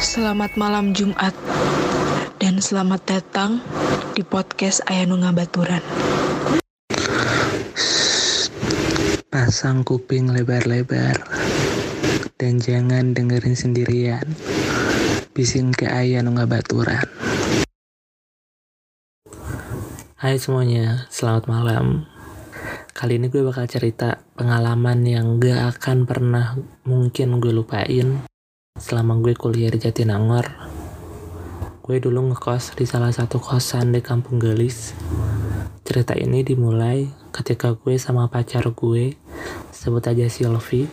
Selamat malam Jumat dan selamat datang di podcast Ayanu Ngabaturan. Pasang kuping lebar-lebar dan jangan dengerin sendirian. Bising ke Ayanu Ngabaturan. Hai semuanya, selamat malam. Kali ini gue bakal cerita pengalaman yang gak akan pernah mungkin gue lupain selama gue kuliah di Jatinangor. Gue dulu ngekos di salah satu kosan di kampung Gelis. Cerita ini dimulai ketika gue sama pacar gue, sebut aja Sylvie,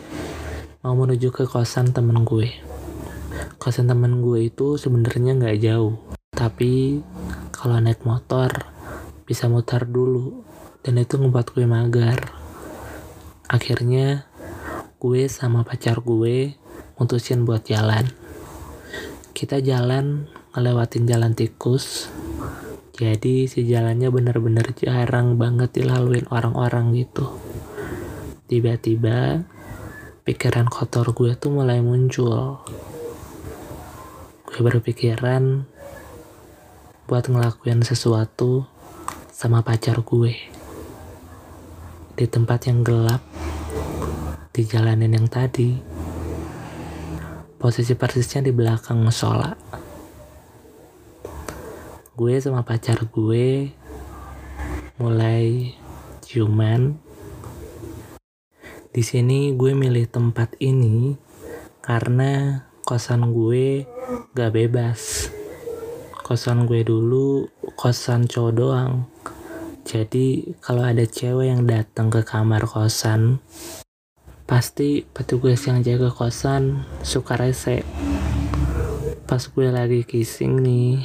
mau menuju ke kosan temen gue. Kosan temen gue itu sebenarnya nggak jauh, tapi kalau naik motor bisa mutar dulu dan itu ngebuat gue magar. Akhirnya gue sama pacar gue mutusin buat jalan. Kita jalan ngelewatin jalan tikus. Jadi si jalannya bener-bener jarang banget dilaluin orang-orang gitu. Tiba-tiba pikiran kotor gue tuh mulai muncul. Gue berpikiran buat ngelakuin sesuatu sama pacar gue di tempat yang gelap di jalanan yang tadi posisi persisnya di belakang musola gue sama pacar gue mulai ciuman. Di sini gue milih tempat ini karena kosan gue gak bebas. Kosan gue dulu kosan cowok doang. Jadi kalau ada cewek yang datang ke kamar kosan, pasti petugas yang jaga kosan suka rese. Pas gue lagi kissing nih,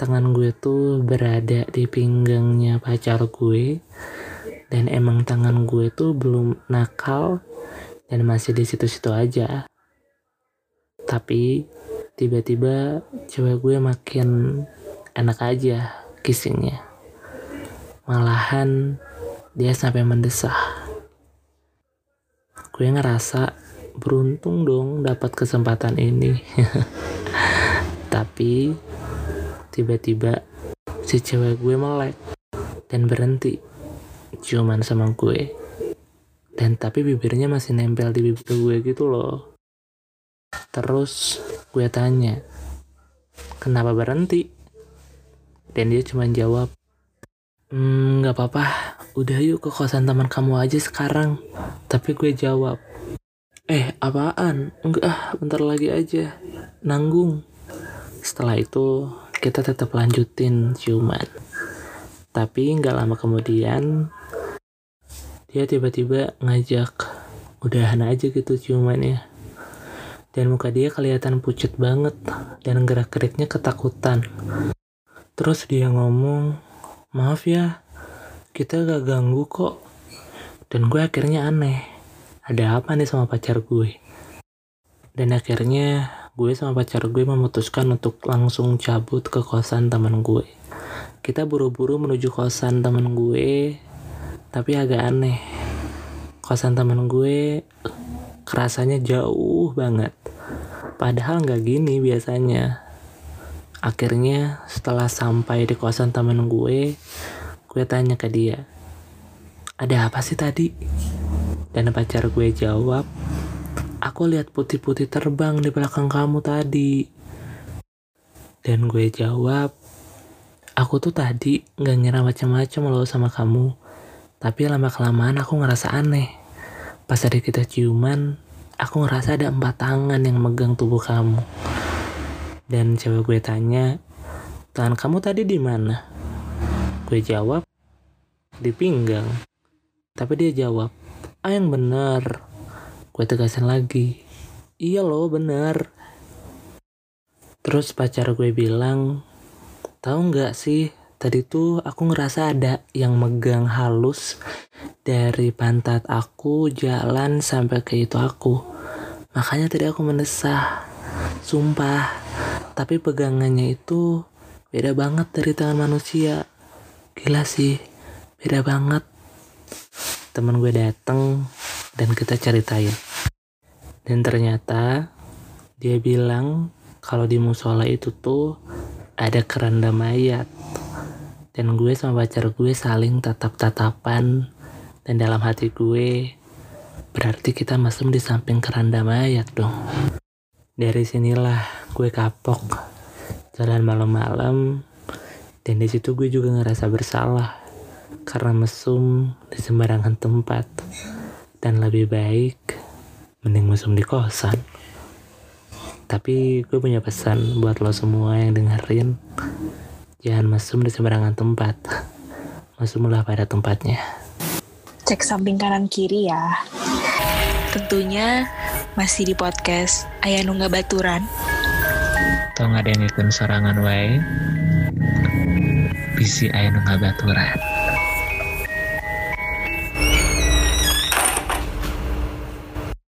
tangan gue tuh berada di pinggangnya pacar gue, dan emang tangan gue tuh belum nakal dan masih di situ-situ aja. Tapi tiba-tiba cewek gue makin enak aja kissingnya malahan dia sampai mendesah. Gue ngerasa beruntung dong dapat kesempatan ini. Tapi tiba-tiba si cewek gue melek dan berhenti cuman sama gue. Dan tapi bibirnya masih nempel di bibir gue gitu loh. Terus gue tanya, kenapa berhenti? Dan dia cuma jawab, Hmm, nggak apa-apa. Udah yuk ke kosan teman kamu aja sekarang. Tapi gue jawab, eh apaan? Enggak, ah, bentar lagi aja. Nanggung. Setelah itu kita tetap lanjutin ciuman. Tapi nggak lama kemudian dia tiba-tiba ngajak udahan aja gitu ciumannya. Dan muka dia kelihatan pucat banget dan gerak-geriknya ketakutan. Terus dia ngomong, maaf ya, kita gak ganggu kok. Dan gue akhirnya aneh, ada apa nih sama pacar gue? Dan akhirnya gue sama pacar gue memutuskan untuk langsung cabut ke kosan teman gue. Kita buru-buru menuju kosan teman gue, tapi agak aneh. Kosan teman gue kerasanya jauh banget. Padahal nggak gini biasanya. Akhirnya setelah sampai di kosan temen gue, gue tanya ke dia, ada apa sih tadi? Dan pacar gue jawab, aku lihat putih-putih terbang di belakang kamu tadi. Dan gue jawab, aku tuh tadi gak ngira macam-macam loh sama kamu. Tapi lama-kelamaan aku ngerasa aneh. Pas ada kita ciuman, aku ngerasa ada empat tangan yang megang tubuh kamu. Dan cewek gue tanya, tangan kamu tadi di mana? Gue jawab, di pinggang. Tapi dia jawab, ah yang bener. Gue tegasin lagi, iya loh bener. Terus pacar gue bilang, tahu nggak sih tadi tuh aku ngerasa ada yang megang halus dari pantat aku jalan sampai ke itu aku. Makanya tadi aku mendesah. Sumpah, tapi pegangannya itu beda banget dari tangan manusia. Gila sih beda banget. Temen gue dateng dan kita ceritain. Dan ternyata dia bilang kalau di musola itu tuh ada keranda mayat. Dan gue sama pacar gue saling tatap-tatapan. Dan dalam hati gue berarti kita mesum di samping keranda mayat dong dari sinilah gue kapok jalan malam-malam dan di situ gue juga ngerasa bersalah karena mesum di sembarangan tempat dan lebih baik mending mesum di kosan tapi gue punya pesan buat lo semua yang dengerin Jangan mesum di sembarangan tempat. Mesumlah pada tempatnya. Cek samping kanan kiri ya. Tentunya masih di podcast Ayah Nungga Baturan. Nggak ada yang ikut sorangan wae? Bisi Ayah Nungga Baturan.